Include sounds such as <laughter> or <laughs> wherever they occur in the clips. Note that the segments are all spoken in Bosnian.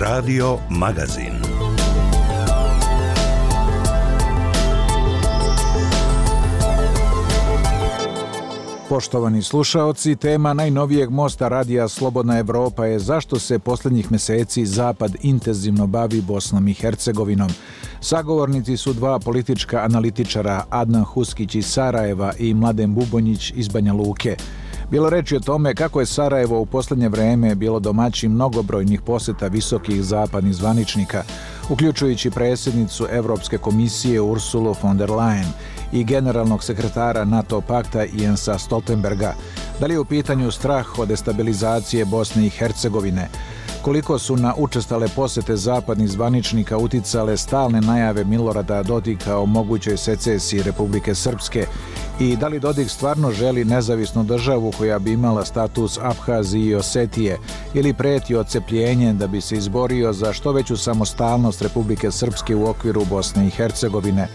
Radio Magazin. Poštovani slušaoci, tema najnovijeg mosta Radija Slobodna Evropa je zašto se posljednjih meseci Zapad intenzivno bavi Bosnom i Hercegovinom. Sagovornici su dva politička analitičara Adnan Huskić iz Sarajeva i Mladen Bubonjić iz Banja Luke. Bilo reči o tome kako je Sarajevo u posljednje vreme bilo domaći mnogobrojnih poseta visokih zapadnih zvaničnika, uključujući predsjednicu Evropske komisije Ursulu von der Leyen i generalnog sekretara NATO pakta Jensa Stoltenberga. Da li je u pitanju strah od destabilizacije Bosne i Hercegovine, koliko su na učestale posete zapadnih zvaničnika uticale stalne najave Milorada Dodika o mogućoj secesiji Republike Srpske i da li Dodik stvarno želi nezavisnu državu koja bi imala status Abhazije i Osetije ili preti ocepljenje da bi se izborio za što veću samostalnost Republike Srpske u okviru Bosne i Hercegovine.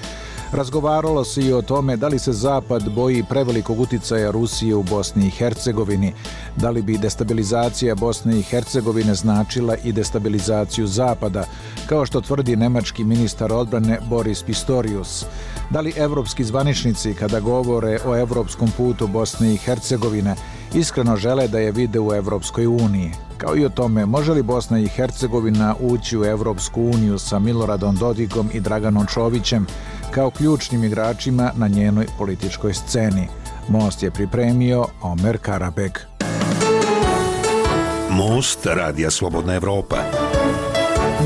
Razgovaralo se i o tome da li se Zapad boji prevelikog uticaja Rusije u Bosni i Hercegovini, da li bi destabilizacija Bosne i Hercegovine značila i destabilizaciju Zapada, kao što tvrdi nemački ministar odbrane Boris Pistorius. Da li evropski zvaničnici kada govore o evropskom putu Bosne i Hercegovine iskreno žele da je vide u Evropskoj uniji? Kao i o tome, može li Bosna i Hercegovina ući u Evropsku uniju sa Miloradom Dodikom i Draganom Čovićem, kao ključnim igračima na njenoj političkoj sceni. Most je pripremio Omer Karabek. Most radija Slobodna Evropa.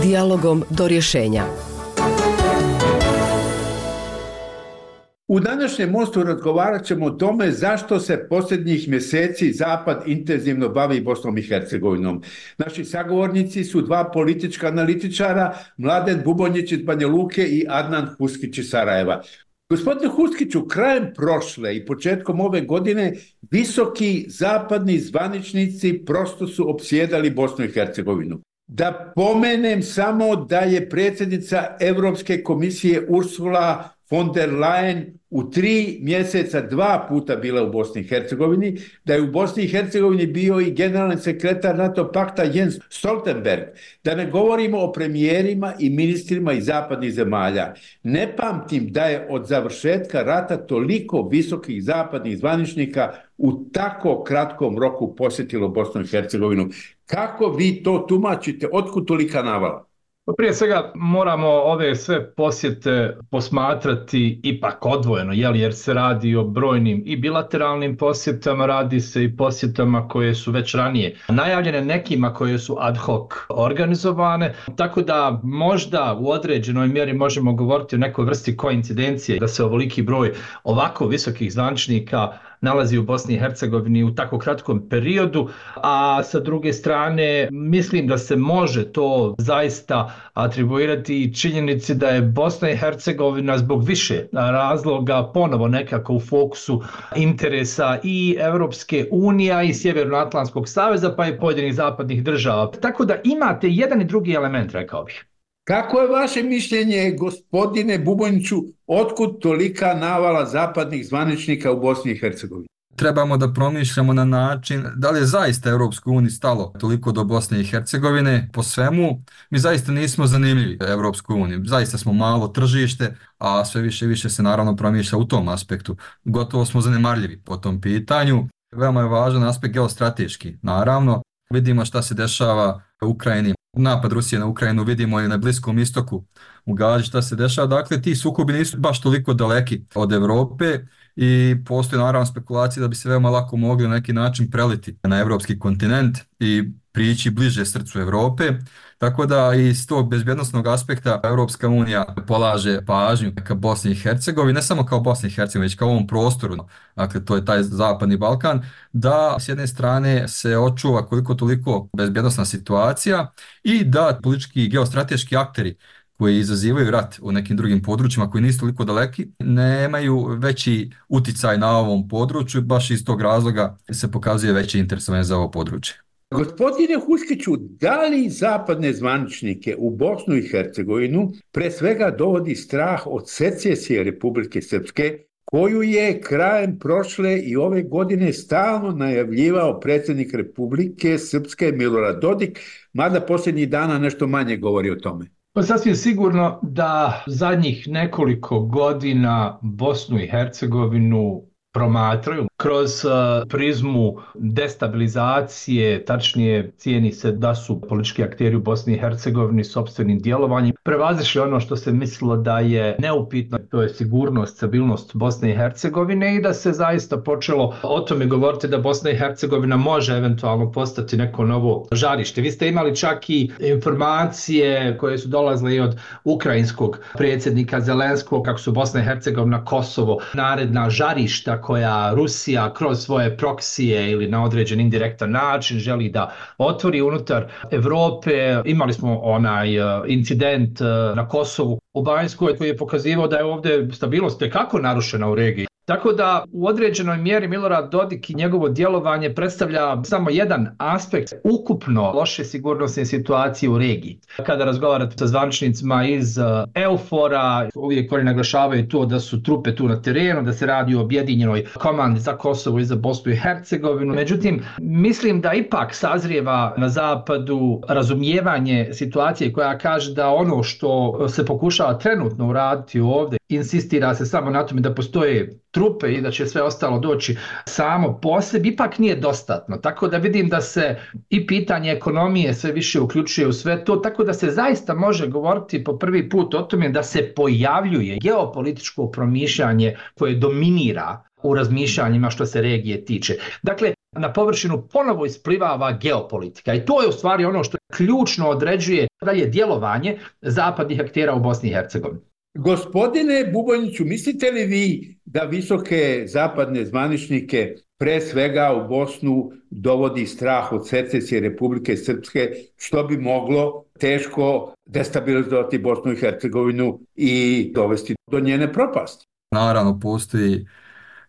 Dialogom do rješenja. U današnjem mostu razgovarat ćemo o tome zašto se posljednjih mjeseci Zapad intenzivno bavi Bosnom i Hercegovinom. Naši sagovornici su dva politička analitičara, Mladen Bubonjić iz Banja Luke i Adnan Huskić iz Sarajeva. Gospodine Huskiću, krajem prošle i početkom ove godine visoki zapadni zvaničnici prosto su opsjedali Bosnu i Hercegovinu. Da pomenem samo da je predsjednica Evropske komisije Ursula von der Leyen u tri mjeseca dva puta bila u Bosni i Hercegovini, da je u Bosni i Hercegovini bio i generalni sekretar NATO pakta Jens Stoltenberg, da ne govorimo o premijerima i ministrima iz zapadnih zemalja. Ne pamtim da je od završetka rata toliko visokih zapadnih zvaničnika u tako kratkom roku posjetilo Bosnu i Hercegovinu. Kako vi to tumačite? Otkud tolika navala? Pa prije svega moramo ove sve posjete posmatrati ipak odvojeno, jel, jer se radi o brojnim i bilateralnim posjetama, radi se i posjetama koje su već ranije najavljene nekima koje su ad hoc organizovane, tako da možda u određenoj mjeri možemo govoriti o nekoj vrsti koincidencije da se ovoliki broj ovako visokih zvančnika nalazi u Bosni i Hercegovini u tako kratkom periodu, a sa druge strane mislim da se može to zaista atribuirati i činjenici da je Bosna i Hercegovina zbog više razloga ponovo nekako u fokusu interesa i Evropske unije i Sjevernoatlantskog saveza pa i pojedinih zapadnih država. Tako da imate jedan i drugi element, rekao bih. Kako je vaše mišljenje, gospodine Bubonjiću, otkud tolika navala zapadnih zvaničnika u Bosni i Hercegovini? Trebamo da promišljamo na način da li je zaista Evropskoj uniji stalo toliko do Bosne i Hercegovine po svemu. Mi zaista nismo zanimljivi Evropskoj uniji. Zaista smo malo tržište, a sve više i više se naravno promišlja u tom aspektu. Gotovo smo zanemarljivi po tom pitanju. Veoma je važan aspekt geostrateški. Naravno, vidimo šta se dešava u Ukrajini napad Rusije na Ukrajinu vidimo i na Bliskom istoku u Gazi šta se dešava. Dakle, ti sukobi nisu baš toliko daleki od Evrope i postoji naravno spekulacija da bi se veoma lako mogli na neki način preliti na evropski kontinent i prići bliže srcu Evrope. Tako da iz tog bezbjednostnog aspekta Evropska unija polaže pažnju ka Bosni i Hercegovini, ne samo kao Bosni i Hercegovini, već kao ovom prostoru, dakle to je taj zapadni Balkan, da s jedne strane se očuva koliko toliko bezbjednostna situacija i da politički i geostrateški akteri koji izazivaju rat u nekim drugim područjima koji nisu toliko daleki, nemaju veći uticaj na ovom području, baš iz tog razloga se pokazuje veće interesovanje za ovo područje. Gospodine Huskiću, da li zapadne zvaničnike u Bosnu i Hercegovinu pre svega dovodi strah od secesije Republike Srpske koju je krajem prošle i ove godine stalno najavljivao predsjednik Republike Srpske Milorad Dodik, mada posljednjih dana nešto manje govori o tome. Pa sasvim sigurno da zadnjih nekoliko godina Bosnu i Hercegovinu promatraju kroz uh, prizmu destabilizacije, tačnije cijeni se da su politički akteri u Bosni i Hercegovini sobstvenim djelovanjem prevazišli ono što se mislilo da je neupitno, to je sigurnost, stabilnost Bosne i Hercegovine i da se zaista počelo o tome govoriti da Bosna i Hercegovina može eventualno postati neko novo žarište. Vi ste imali čak i informacije koje su dolazle i od ukrajinskog predsjednika Zelenskog kako su Bosna i Hercegovina Kosovo naredna žarišta koja Rusija kroz svoje proksije ili na određen indirektan način želi da otvori unutar Evrope. Imali smo onaj e, incident e, na Kosovu u Banjskoj koji je pokazivao da je ovdje stabilnost tekako narušena u regiji. Tako da u određenoj mjeri Milorad Dodik i njegovo djelovanje predstavlja samo jedan aspekt ukupno loše sigurnosne situacije u regiji. Kada razgovarate sa zvančnicima iz e, Eufora, uvijek oni naglašavaju to da su trupe tu na terenu, da se radi o objedinjenoj komandi za Kosovo i za Bosnu i Hercegovinu. Međutim, mislim da ipak sazrijeva na zapadu razumijevanje situacije koja kaže da ono što se pokušava trenutno uraditi ovdje, insistira se samo na tome da postoje trupe i da će sve ostalo doći samo po sebi, ipak nije dostatno. Tako da vidim da se i pitanje ekonomije sve više uključuje u sve to, tako da se zaista može govoriti po prvi put o tome da se pojavljuje geopolitičko promišljanje koje dominira u razmišljanjima što se regije tiče. Dakle, na površinu ponovo isplivava geopolitika i to je u stvari ono što ključno određuje dalje djelovanje zapadnih aktera u Bosni i Hercegovini. Gospodine Buboniću, mislite li vi da visoke zapadne zvaničnike pre svega u Bosnu dovodi strah od secesije Republike Srpske, što bi moglo teško destabilizovati Bosnu i Hercegovinu i dovesti do njene propasti? Naravno, postoji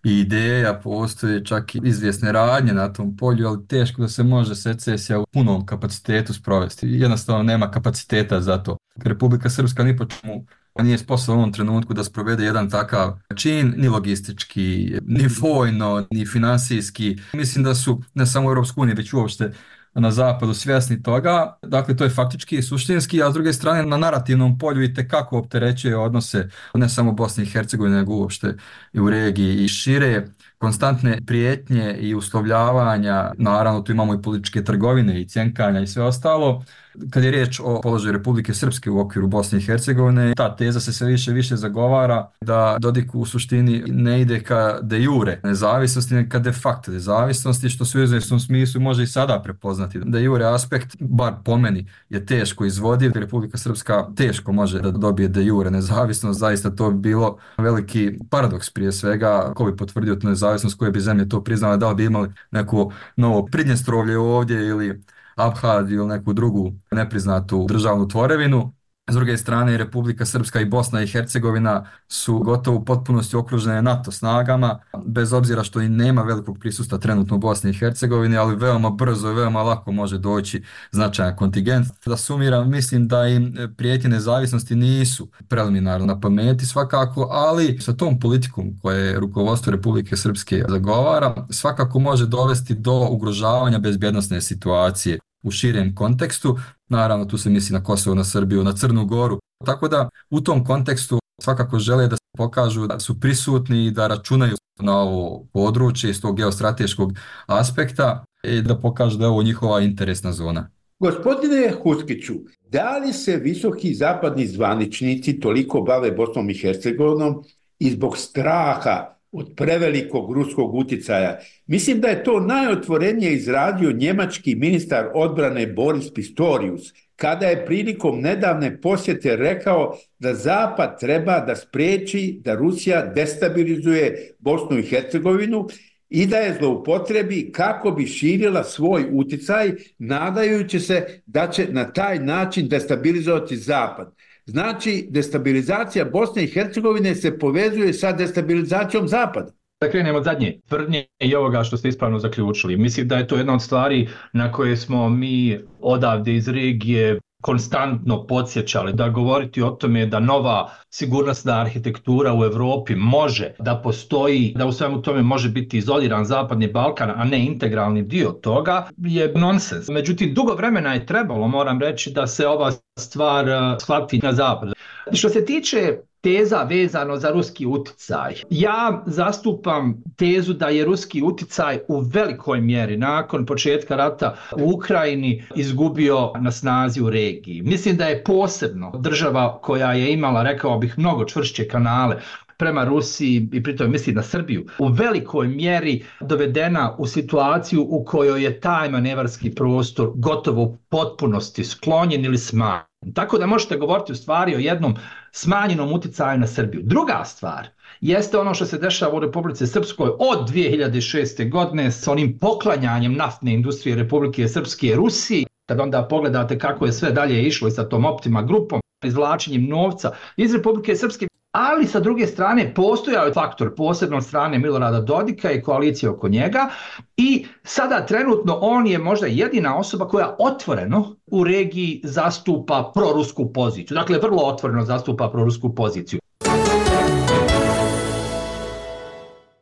i ideja, postoje čak i izvjesne radnje na tom polju, ali teško da se može secesija u punom kapacitetu sprovesti. Jednostavno nema kapaciteta za to. Republika Srpska ni po čemu nije sposoban u ovom trenutku da sprovede jedan takav čin, ni logistički, ni vojno, ni finansijski. Mislim da su ne samo u Europsku uniju, već uopšte na zapadu svjesni toga. Dakle, to je faktički i suštinski, a s druge strane na narativnom polju i tekako opterećuje odnose ne samo Bosne i Hercegovine, nego uopšte i u regiji i šire konstantne prijetnje i uslovljavanja, naravno tu imamo i političke trgovine i cjenkanja i sve ostalo, kad je riječ o položaju Republike Srpske u okviru Bosne i Hercegovine, ta teza se sve više više zagovara da Dodik u suštini ne ide ka de jure nezavisnosti, nego ka de facto nezavisnosti, što se u izvjesnom smislu može i sada prepoznati. De jure aspekt, bar po meni, je teško izvodiv. Republika Srpska teško može da dobije de jure nezavisnost. Zaista to bi bilo veliki paradoks prije svega. Ko bi potvrdio tu nezavisnost, koje bi zemlje to priznala, da li bi imali neko novo pridnjestrovlje ovdje ili Abhaziju ili neku drugu nepriznatu državnu tvorevinu. S druge strane, Republika Srpska i Bosna i Hercegovina su gotovo u potpunosti okružene NATO snagama, bez obzira što i nema velikog prisusta trenutno u Bosni i Hercegovini, ali veoma brzo i veoma lako može doći značajan kontingent. Da sumiram, mislim da im prijetje nezavisnosti nisu preliminarno na pameti svakako, ali sa tom politikom koje rukovodstvo Republike Srpske zagovara, svakako može dovesti do ugrožavanja bezbjednostne situacije u širem kontekstu. Naravno, tu se misli na Kosovo, na Srbiju, na Crnu Goru. Tako da u tom kontekstu svakako žele da se pokažu da su prisutni i da računaju na ovo područje iz tog geostrateškog aspekta i da pokažu da je ovo njihova interesna zona. Gospodine Huskiću, da li se visoki zapadni zvaničnici toliko bave Bosnom i Hercegovinom i zbog straha od prevelikog ruskog uticaja. Mislim da je to najotvorenije izradio njemački ministar odbrane Boris Pistorius, kada je prilikom nedavne posjete rekao da Zapad treba da spreči da Rusija destabilizuje Bosnu i Hercegovinu i da je zloupotrebi kako bi širila svoj uticaj, nadajući se da će na taj način destabilizovati Zapad. Znači, destabilizacija Bosne i Hercegovine se povezuje sa destabilizacijom Zapada. Da krenemo od zadnje tvrdnje i ovoga što ste ispravno zaključili. Mislim da je to jedna od stvari na koje smo mi odavde iz regije konstantno podsjećali da govoriti o tome da nova sigurnosna arhitektura u Evropi može da postoji, da u svemu tome može biti izoliran Zapadni Balkan, a ne integralni dio toga, je nonsens. Međutim, dugo vremena je trebalo, moram reći, da se ova stvar eh, shvati na zapadu. Što se tiče teza vezano za ruski uticaj. Ja zastupam tezu da je ruski uticaj u velikoj mjeri nakon početka rata u Ukrajini izgubio na snazi u regiji. Mislim da je posebno država koja je imala, rekao bih, mnogo čvršće kanale prema Rusiji i pritom misli na Srbiju, u velikoj mjeri dovedena u situaciju u kojoj je taj manevarski prostor gotovo u potpunosti sklonjen ili smanjen. Tako da možete govoriti u stvari o jednom smanjenom uticaju na Srbiju. Druga stvar jeste ono što se dešava u Republike Srpskoj od 2006. godine s onim poklanjanjem naftne industrije Republike Srpske Rusiji. Kad onda pogledate kako je sve dalje išlo i sa tom Optima grupom, izvlačenjem novca iz Republike Srpske, ali sa druge strane postojao je faktor posebno od strane Milorada Dodika i koalicije oko njega i sada trenutno on je možda jedina osoba koja otvoreno u regiji zastupa prorusku poziciju. Dakle, vrlo otvoreno zastupa prorusku poziciju.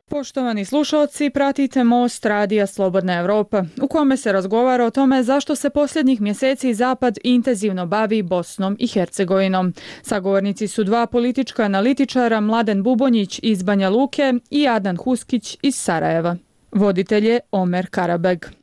Poštovani slušalci, pratite Most Radija Slobodna Evropa, u kome se razgovara o tome zašto se posljednjih mjeseci Zapad intenzivno bavi Bosnom i Hercegovinom. Sagovornici su dva politička analitičara, Mladen Bubonjić iz Banja Luke i Adan Huskić iz Sarajeva. Voditelj je Omer Karabeg.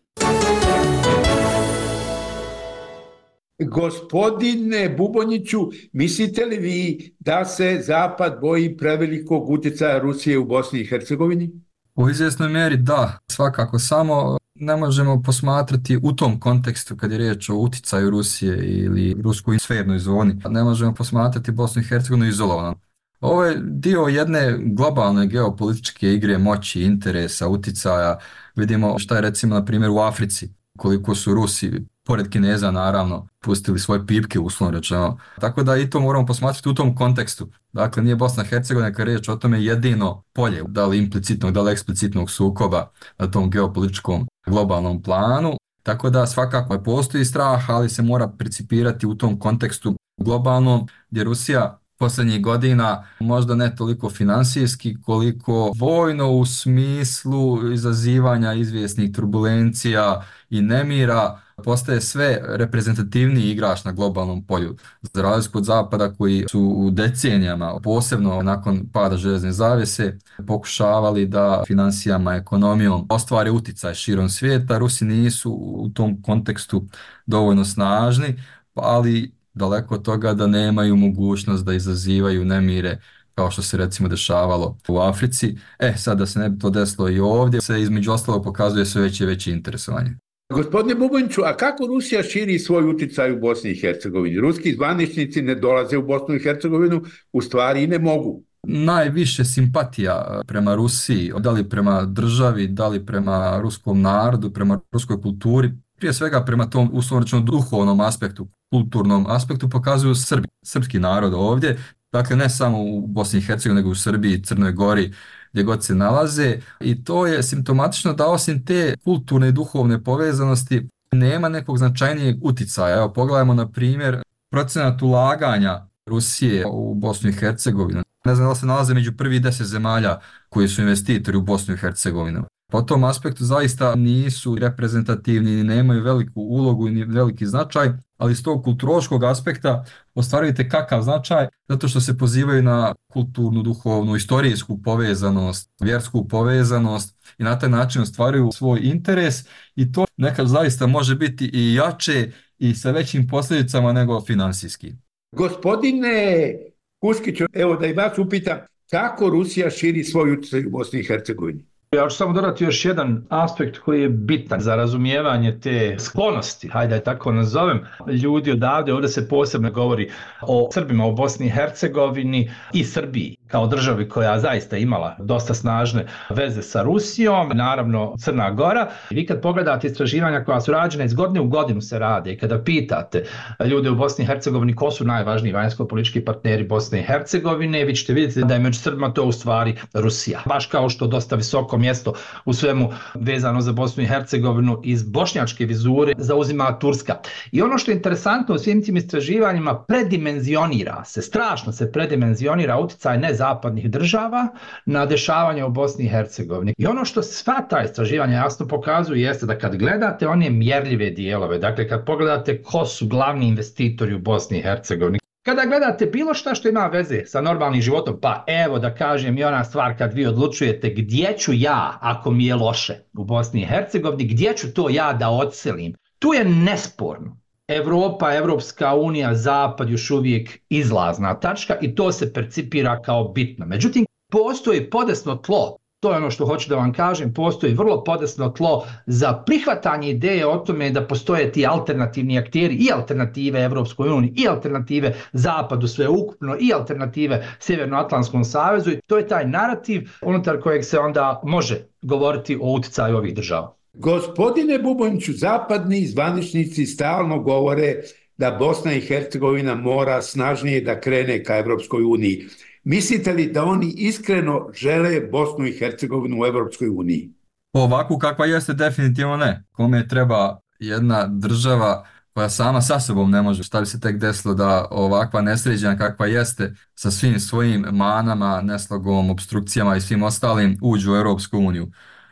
Gospodine Bubonjiću, mislite li vi da se Zapad boji prevelikog utjecaja Rusije u Bosni i Hercegovini? U izvjesnoj mjeri da, svakako samo ne možemo posmatrati u tom kontekstu kad je riječ o uticaju Rusije ili ruskoj sfernoj zoni, ne možemo posmatrati Bosnu i Hercegovinu izolovano. Ovo je dio jedne globalne geopolitičke igre moći, interesa, uticaja. Vidimo šta je recimo na primjer u Africi, koliko su Rusi pored Kineza naravno, pustili svoje pipke uslovno rečeno. Tako da i to moramo posmatrati u tom kontekstu. Dakle, nije Bosna i Hercegovina kada riječ o tome jedino polje, da li implicitnog, da li eksplicitnog sukoba na tom geopolitičkom globalnom planu. Tako da svakako postoji strah, ali se mora principirati u tom kontekstu globalno, gdje Rusija posljednjih godina možda ne toliko finansijski koliko vojno u smislu izazivanja izvjesnih turbulencija i nemira postaje sve reprezentativni igrač na globalnom polju. Za razliku od zapada koji su u decenijama, posebno nakon pada železne zavese, pokušavali da financijama, ekonomijom ostvare uticaj širom svijeta, Rusi nisu u tom kontekstu dovoljno snažni, ali daleko od toga da nemaju mogućnost da izazivaju nemire kao što se recimo dešavalo u Africi. E, sad da se ne bi to desilo i ovdje, se između ostalo pokazuje sve veće i veće interesovanje. Gospodine Bubonjiću, a kako Rusija širi svoj uticaj u Bosni i Hercegovini? Ruski zvaničnici ne dolaze u Bosnu i Hercegovinu, u stvari i ne mogu. Najviše simpatija prema Rusiji, da li prema državi, da li prema ruskom narodu, prema ruskoj kulturi, prije svega prema tom uslovno duhovnom aspektu, kulturnom aspektu pokazuju Srbi, srpski narod ovdje, dakle ne samo u Bosni i Hercegovini, nego u Srbiji, Crnoj Gori, gdje god se nalaze i to je simptomatično da osim te kulturne i duhovne povezanosti nema nekog značajnijeg uticaja. Evo pogledajmo na primjer procenat ulaganja Rusije u Bosnu i Hercegovinu. Ne znam da se nalaze među prvi deset zemalja koji su investitori u Bosnu i Hercegovinu. Pa po tom aspektu zaista nisu reprezentativni nemaju veliku ulogu i veliki značaj, ali s tog kulturoškog aspekta ostvarujete kakav značaj, zato što se pozivaju na kulturnu, duhovnu, istorijsku povezanost, vjersku povezanost i na taj način ostvaruju svoj interes i to nekad zaista može biti i jače i sa većim posljedicama nego finansijski. Gospodine Kuskiću, evo da i vas upitam, kako Rusija širi svoj utjecaj u Bosni i Hercegovini? Ja ću samo dodati još jedan aspekt koji je bitan za razumijevanje te sklonosti, hajde tako nazovem, ljudi odavde, ovdje se posebno govori o Srbima u Bosni i Hercegovini i Srbiji kao državi koja zaista imala dosta snažne veze sa Rusijom, naravno Crna Gora. Vi kad pogledate istraživanja koja su rađena iz godine u godinu se rade i kada pitate ljude u Bosni i Hercegovini ko su najvažniji vanjsko-politički partneri Bosne i Hercegovine, vi ćete vidjeti da je među Srbima to u stvari Rusija. Baš kao što dosta visoko mjesto u svemu vezano za Bosnu i Hercegovinu iz bošnjačke vizure zauzima Turska. I ono što je interesantno u svim tim istraživanjima predimenzionira se, strašno se predimenzionira utjecaj ne zapadnih država na dešavanje u Bosni i Hercegovini. I ono što sva ta istraživanja jasno pokazuju jeste da kad gledate one mjerljive dijelove, dakle kad pogledate ko su glavni investitori u Bosni i Hercegovini, Kada gledate bilo šta što ima veze sa normalnim životom, pa evo da kažem i ona stvar kad vi odlučujete gdje ću ja, ako mi je loše u Bosni i Hercegovini, gdje ću to ja da odselim, tu je nesporno Evropa, Evropska unija, Zapad još uvijek izlazna tačka i to se percipira kao bitno. Međutim, postoji podesno tlo, to je ono što hoću da vam kažem, postoji vrlo podesno tlo za prihvatanje ideje o tome da postoje ti alternativni akteri i alternative Evropskoj uniji i alternative Zapadu sve ukupno i alternative Sjevernoatlantskom savezu i to je taj narativ unutar kojeg se onda može govoriti o utjecaju ovih država. Gospodine Bubonjiću, zapadni zvaničnici stalno govore da Bosna i Hercegovina mora snažnije da krene ka Evropskoj uniji. Mislite li da oni iskreno žele Bosnu i Hercegovinu u Evropskoj uniji? Ovako kakva jeste, definitivno ne. Kome treba jedna država koja sama sa sobom ne može, šta bi se tek desilo da ovakva nesređena kakva jeste sa svim svojim manama, neslogom, obstrukcijama i svim ostalim uđu u Europsku uniju.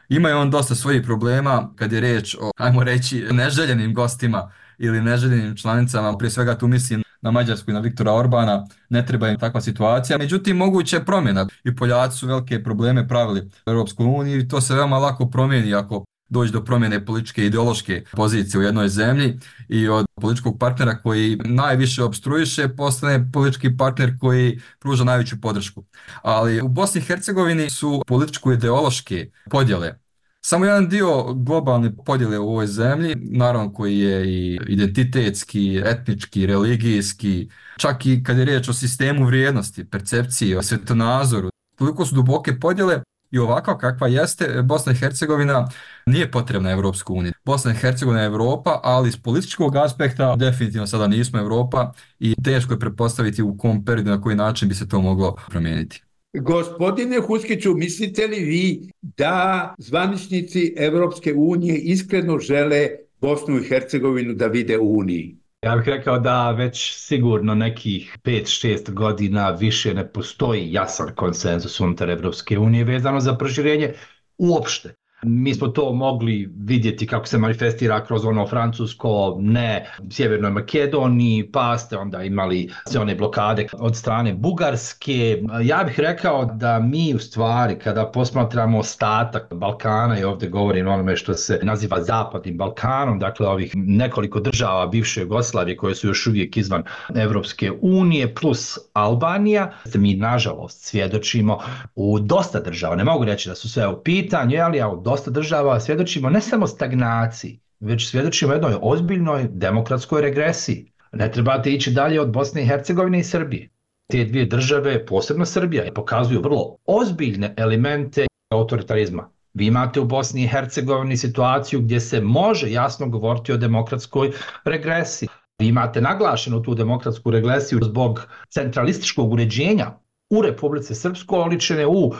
Ima je on dosta svojih problema kad je reč o, ajmo reći, neželjenim gostima ili neželjenim članicama, prije svega tu mislim na Mađarsku i na Viktora Orbana, ne treba im takva situacija. Međutim, moguće je promjena i Poljaci su velike probleme pravili u Europskoj uniji i to se veoma lako promijeni ako doći do promjene političke i ideološke pozicije u jednoj zemlji i od političkog partnera koji najviše obstruiše postane politički partner koji pruža najveću podršku. Ali u Bosni i Hercegovini su političko-ideološke podjele samo jedan dio globalne podjele u ovoj zemlji, naravno koji je i identitetski, etnički, religijski, čak i kad je riječ o sistemu vrijednosti, percepciji, o svetonazoru, toliko su duboke podjele i ovako kakva jeste, e, Bosna i Hercegovina nije potrebna Evropsku uniju. Bosna i Hercegovina je Evropa, ali iz političkog aspekta definitivno sada nismo Evropa i teško je prepostaviti u kom periodu na koji način bi se to moglo promijeniti. Gospodine Huskiću, mislite li vi da zvaničnici Evropske unije iskreno žele Bosnu i Hercegovinu da vide u Uniji? Ja bih rekao da već sigurno nekih 5-6 godina više ne postoji jasan konsenzus unutar Evropske unije vezano za proširenje uopšte. Mi smo to mogli vidjeti kako se manifestira kroz ono francusko, ne, Sjevernoj Makedoniji, pa ste onda imali sve one blokade od strane Bugarske. Ja bih rekao da mi u stvari, kada posmatramo ostatak Balkana, i ovdje govorim onome što se naziva Zapadnim Balkanom, dakle ovih nekoliko država bivše Jugoslavije koje su još uvijek izvan Evropske unije, plus Albanija, mi nažalost svjedočimo u dosta država, ne mogu reći da su sve u pitanju, ali ja u dosta država svjedočimo ne samo stagnaciji, već svjedočimo jednoj ozbiljnoj demokratskoj regresiji. Ne trebate ići dalje od Bosne i Hercegovine i Srbije. Te dvije države, posebno Srbija, pokazuju vrlo ozbiljne elemente autoritarizma. Vi imate u Bosni i Hercegovini situaciju gdje se može jasno govoriti o demokratskoj regresiji. Vi imate naglašenu tu demokratsku regresiju zbog centralističkog uređenja u Republice Srpsko, oličene u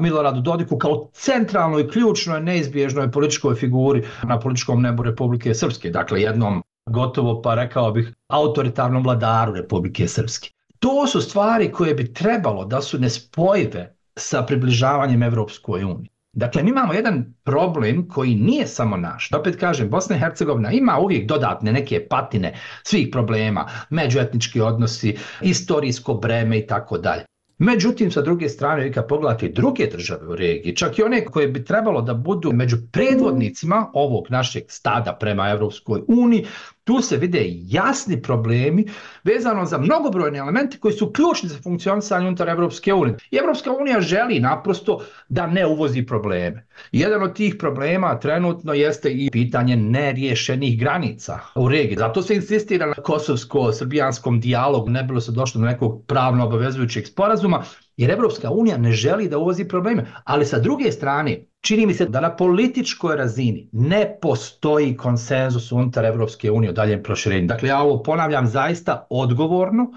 Miloradu Dodiku kao centralnoj, ključnoj, neizbježnoj političkoj figuri na političkom nebu Republike Srpske. Dakle, jednom gotovo, pa rekao bih, autoritarnom vladaru Republike Srpske. To su stvari koje bi trebalo da su nespojive sa približavanjem Evropskoj uniji. Dakle, mi imamo jedan problem koji nije samo naš. Opet kažem, Bosna i Hercegovina ima uvijek dodatne neke patine svih problema, međuetnički odnosi, istorijsko breme i tako dalje. Međutim, sa druge strane, vi kad pogledate druge države u regiji, čak i one koje bi trebalo da budu među predvodnicima ovog našeg stada prema Evropskoj uniji, tu se vide jasni problemi vezano za mnogobrojne elemente koji su ključni za funkcionisanje unutar Evropske unije. I Evropska unija želi naprosto da ne uvozi probleme. Jedan od tih problema trenutno jeste i pitanje neriješenih granica u regiji. Zato se insistira na kosovsko-srbijanskom dijalogu, ne bilo se došlo do nekog pravno obavezujućeg sporazuma, jer Evropska unija ne želi da uvozi probleme. Ali sa druge strane, čini mi se da na političkoj razini ne postoji konsenzus unutar Evropske unije o daljem proširenju. Dakle, ja ovo ponavljam zaista odgovorno,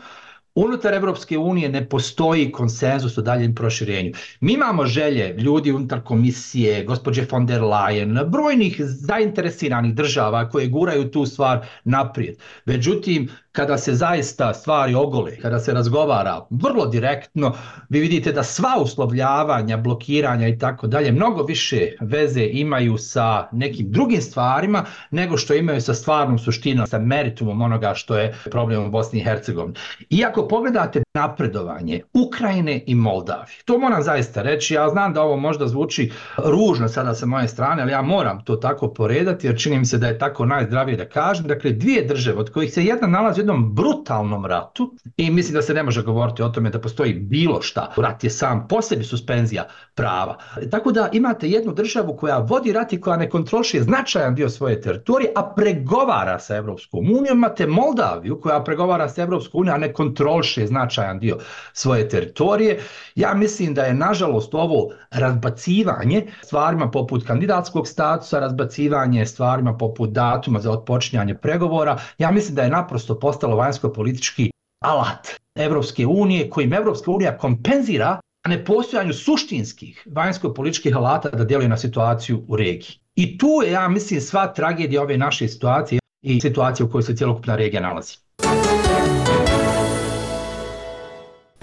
Unutar Evropske unije ne postoji konsenzus o daljem proširenju. Mi imamo želje ljudi unutar komisije, gospođe von der Leyen, brojnih zainteresiranih država koje guraju tu stvar naprijed. Međutim, kada se zaista stvari ogole, kada se razgovara vrlo direktno, vi vidite da sva uslovljavanja, blokiranja i tako dalje mnogo više veze imaju sa nekim drugim stvarima nego što imaju sa stvarnom suštinom, sa meritumom onoga što je problem u Bosni i Hercegovini. Iako pogledate napredovanje Ukrajine i Moldavije, to moram zaista reći, ja znam da ovo možda zvuči ružno sada sa moje strane, ali ja moram to tako poredati jer čini mi se da je tako najzdravije da kažem. Dakle, dvije države od kojih se jedna nalazi jednom brutalnom ratu i mislim da se ne može govoriti o tome da postoji bilo šta. Rat je sam po sebi suspenzija prava. Tako da imate jednu državu koja vodi rat i koja ne kontroliše značajan dio svoje teritorije, a pregovara sa Evropskom unijom. Imate Moldaviju koja pregovara sa Evropskom unijom, a ne kontroliše značajan dio svoje teritorije. Ja mislim da je nažalost ovo razbacivanje stvarima poput kandidatskog statusa, razbacivanje stvarima poput datuma za otpočinjanje pregovora, ja mislim da je naprosto postalo vanjsko-politički alat Evropske unije, kojim Evropska unija kompenzira nepostojanju suštinskih vanjsko-političkih alata da djeluje na situaciju u regiji. I tu je, ja mislim, sva tragedija ove naše situacije i situacije u kojoj se cijelokupna regija nalazi.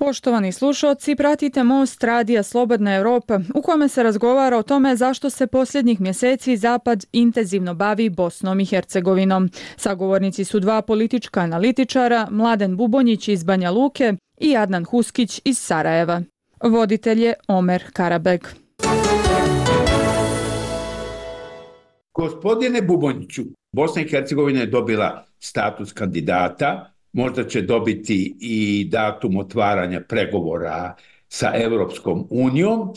Poštovani slušalci, pratite Most Radija Slobodna Evropa u kome se razgovara o tome zašto se posljednjih mjeseci Zapad intenzivno bavi Bosnom i Hercegovinom. Sagovornici su dva politička analitičara, Mladen Bubonjić iz Banja Luke i Adnan Huskić iz Sarajeva. Voditelj je Omer Karabeg. Gospodine Bubonjiću, Bosna i Hercegovina je dobila status kandidata možda će dobiti i datum otvaranja pregovora sa Evropskom unijom,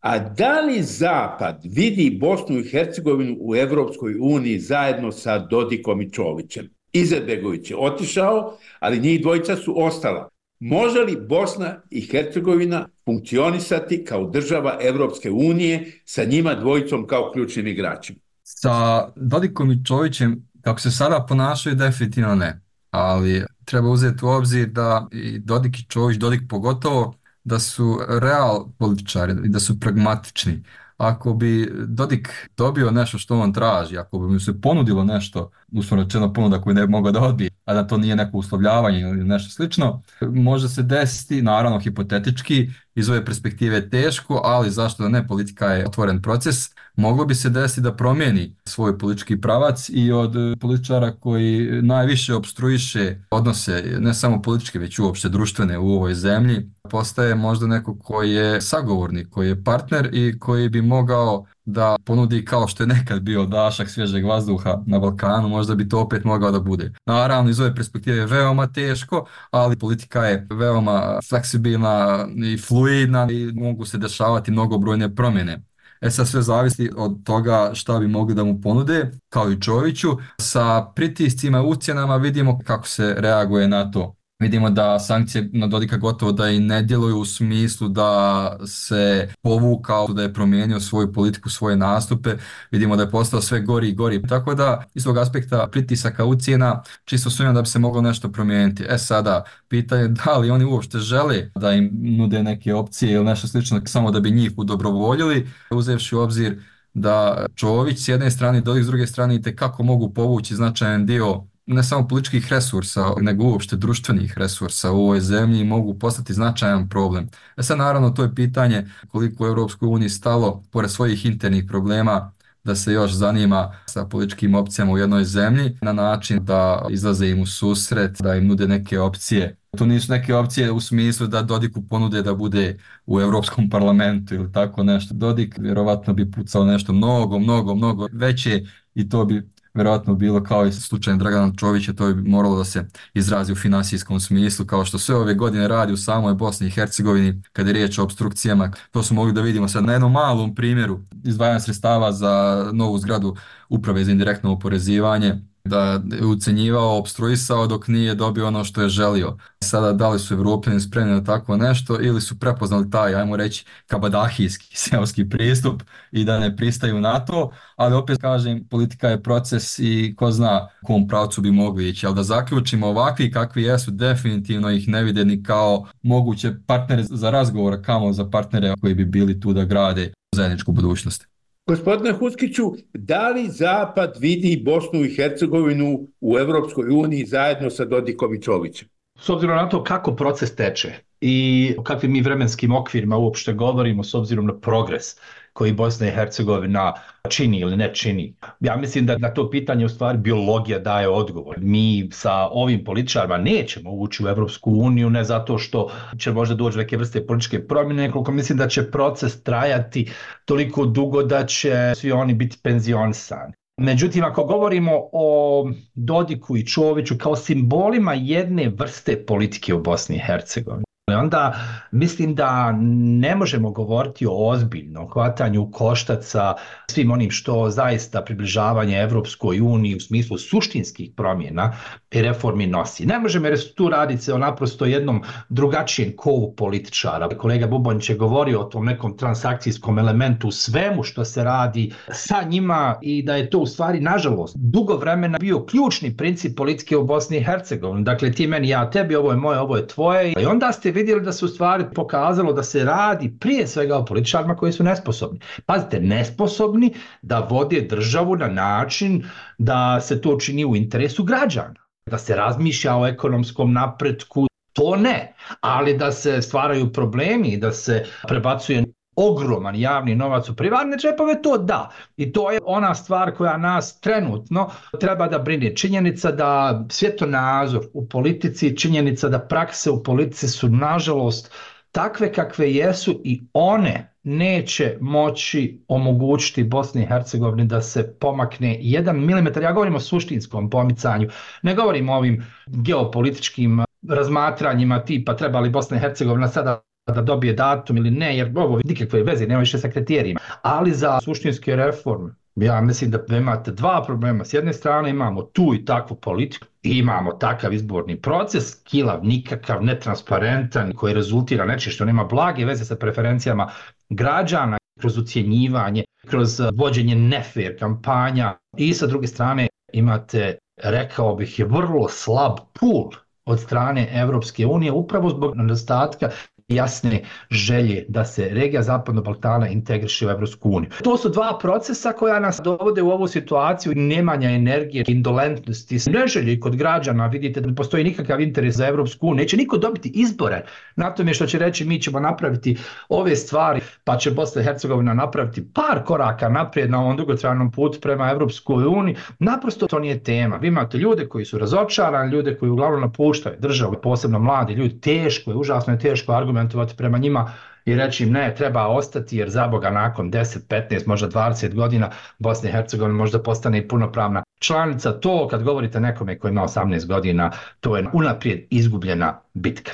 a da li Zapad vidi Bosnu i Hercegovinu u Evropskoj uniji zajedno sa Dodikom i Čovićem? Izetbegović je otišao, ali njih dvojica su ostala. Može li Bosna i Hercegovina funkcionisati kao država Evropske unije sa njima dvojicom kao ključnim igračima? Sa Dodikom i Čovićem, kako se sada ponašaju, definitivno ne. Ali treba uzeti u obzir da i Dodik i Čović, Dodik pogotovo, da su real političari i da su pragmatični. Ako bi Dodik dobio nešto što on traži, ako bi mu se ponudilo nešto, uslovno rečeno ponuda koju ne bi mogao da odbije, a da to nije neko uslovljavanje ili nešto slično, može se desiti, naravno hipotetički, iz ove perspektive teško, ali zašto da ne, politika je otvoren proces, moglo bi se desiti da promijeni svoj politički pravac i od političara koji najviše obstruiše odnose, ne samo političke, već uopšte društvene u ovoj zemlji, postaje možda neko koji je sagovornik, koji je partner i koji bi mogao da ponudi kao što je nekad bio dašak svježeg vazduha na Balkanu, možda bi to opet mogao da bude. Naravno, iz ove perspektive je veoma teško, ali politika je veoma fleksibilna i fluidna i mogu se dešavati mnogobrojne promjene. E sad sve zavisi od toga šta bi mogli da mu ponude, kao i Čoviću. Sa pritiscima i ucjenama vidimo kako se reaguje na to. Vidimo da sankcije na Dodika gotovo da i ne djeluju u smislu da se povukao, da je promijenio svoju politiku, svoje nastupe. Vidimo da je postao sve gori i gori. Tako da, iz tog aspekta pritisaka ucijena, čisto sumnjam da bi se moglo nešto promijeniti. E sada, pitanje da li oni uopšte žele da im nude neke opcije ili nešto slično samo da bi njih udobrovoljili, uzevši u obzir da Čović s jedne strane, Dodik s druge strane, i kako mogu povući značajan dio ne samo političkih resursa, nego uopšte društvenih resursa u ovoj zemlji mogu postati značajan problem. E sad naravno to je pitanje koliko u Europskoj uniji stalo, pored svojih internih problema, da se još zanima sa političkim opcijama u jednoj zemlji na način da izlaze im u susret, da im nude neke opcije. To nisu neke opcije u smislu da Dodiku ponude da bude u Europskom parlamentu ili tako nešto. Dodik vjerovatno bi pucao nešto mnogo, mnogo, mnogo veće i to bi vjerojatno bilo kao i slučaj Dragana Čovića, to je moralo da se izrazi u finansijskom smislu, kao što sve ove godine radi u samoj Bosni i Hercegovini, kada je riječ o obstrukcijama. To smo mogli da vidimo sad na jednom malom primjeru izdvajanja sredstava za novu zgradu uprave za indirektno oporezivanje, da je ucenjivao, obstruisao dok nije dobio ono što je želio. Sada da li su Evropljani spremni na tako nešto ili su prepoznali taj, ajmo reći, kabadahijski <laughs> seoski pristup i da ne pristaju na to, ali opet kažem, politika je proces i ko zna kom pravcu bi mogli ići, ali da zaključimo ovakvi kakvi jesu, definitivno ih ne vide ni kao moguće partnere za razgovor, kamo za partnere koji bi bili tu da grade zajedničku budućnost. Gospodine Huskiću, da li Zapad vidi Bosnu i Hercegovinu u Evropskoj uniji zajedno sa Dodikom i Čovićem? S obzirom na to kako proces teče i o kakvim mi vremenskim okvirima uopšte govorimo s obzirom na progres koji Bosna i Hercegovina čini ili ne čini. Ja mislim da na to pitanje u stvari biologija daje odgovor. Mi sa ovim političarima nećemo ući u Evropsku uniju ne zato što će možda doći neke vrste političke promjene, koliko mislim da će proces trajati toliko dugo da će svi oni biti penzionisani. Međutim, ako govorimo o Dodiku i Čoviću kao simbolima jedne vrste politike u Bosni i Hercegovini, onda mislim da ne možemo govoriti o ozbiljnom hvatanju koštaca svim onim što zaista približavanje Evropskoj uniji u smislu suštinskih promjena reformi nosi. Ne možemo jer tu raditi se o naprosto jednom drugačijem kovu političara. Kolega Bubonić je govorio o tom nekom transakcijskom elementu svemu što se radi sa njima i da je to u stvari, nažalost, dugo vremena bio ključni princip politike u Bosni i Hercegovini. Dakle, ti meni, ja tebi, ovo je moje, ovo je tvoje. I onda ste vidjeli da se u stvari pokazalo da se radi prije svega o političarima koji su nesposobni. Pazite, nesposobni da vode državu na način da se to čini u interesu građana. Da se razmišlja o ekonomskom napretku, to ne, ali da se stvaraju problemi, da se prebacuje ogroman javni novac u privatne džepove, to da. I to je ona stvar koja nas trenutno treba da brine. Činjenica da svjetonazor u politici, činjenica da prakse u politici su nažalost takve kakve jesu i one neće moći omogućiti Bosni i Hercegovini da se pomakne jedan milimetar. Ja govorim o suštinskom pomicanju, ne govorim o ovim geopolitičkim razmatranjima tipa treba li Bosna i Hercegovina sada da dobije datum ili ne, jer ovo nikakve veze nema više sa kriterijima. Ali za suštinske reforme, ja mislim da imate dva problema. S jedne strane imamo tu i takvu politiku, imamo takav izborni proces, kilav, nikakav, netransparentan, koji rezultira nečim što nema blage veze sa preferencijama građana, kroz ucijenjivanje, kroz eh, vođenje nefer kampanja. I sa druge strane imate, rekao bih, je vrlo slab pul od strane Evropske unije upravo zbog nedostatka jasne želje da se regija Zapadnog Balkana integriše u Evropsku uniju. To su dva procesa koja nas dovode u ovu situaciju nemanja energije, indolentnosti, neželje kod građana. Vidite da ne postoji nikakav interes za Evropsku uniju. Neće niko dobiti izbore na tome što će reći mi ćemo napraviti ove stvari, pa će Bosna i Hercegovina napraviti par koraka naprijed na ovom dugotrajnom putu prema Evropskoj uniji. Naprosto to nije tema. Vi imate ljude koji su razočarani, ljude koji uglavnom napuštaju državu, posebno mladi ljudi, teško je, užasno je teško argument argumentovati prema njima i reći im ne, treba ostati jer za Boga nakon 10, 15, možda 20 godina Bosna i Hercegovina možda postane i punopravna članica. To kad govorite nekome koji ima 18 godina, to je unaprijed izgubljena bitka.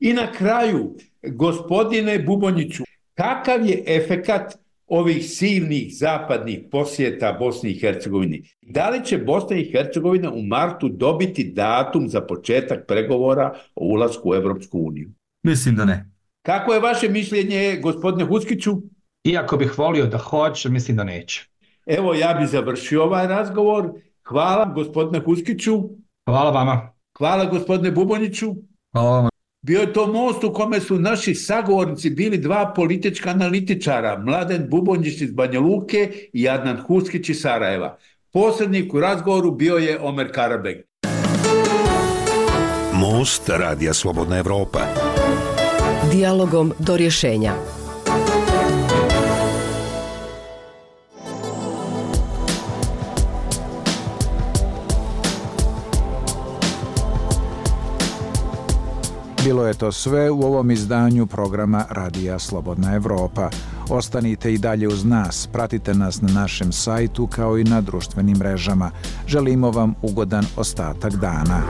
I na kraju, gospodine Bubonjiću, kakav je efekat ovih silnih zapadnih posjeta Bosni i Hercegovini? Da li će Bosna i Hercegovina u martu dobiti datum za početak pregovora o ulasku u Evropsku uniju? Mislim da ne. Kako je vaše mišljenje, gospodine Huskiću? Iako bih volio da hoće, mislim da neće. Evo, ja bih završio ovaj razgovor. Hvala, gospodine Huskiću. Hvala vama. Hvala, gospodine Buboniću. Hvala vama. Bio je to most u kome su naši sagovornici bili dva politička analitičara, Mladen Bubonjić iz Banja Luke i Adnan Huskić iz Sarajeva. Posrednik u razgovoru bio je Omer Karabeg. Most Radija Slobodna Evropa. Dialogom do rješenja. Bilo je to sve u ovom izdanju programa Radija Slobodna Evropa. Ostanite i dalje uz nas, pratite nas na našem sajtu kao i na društvenim mrežama. Želimo vam ugodan ostatak dana.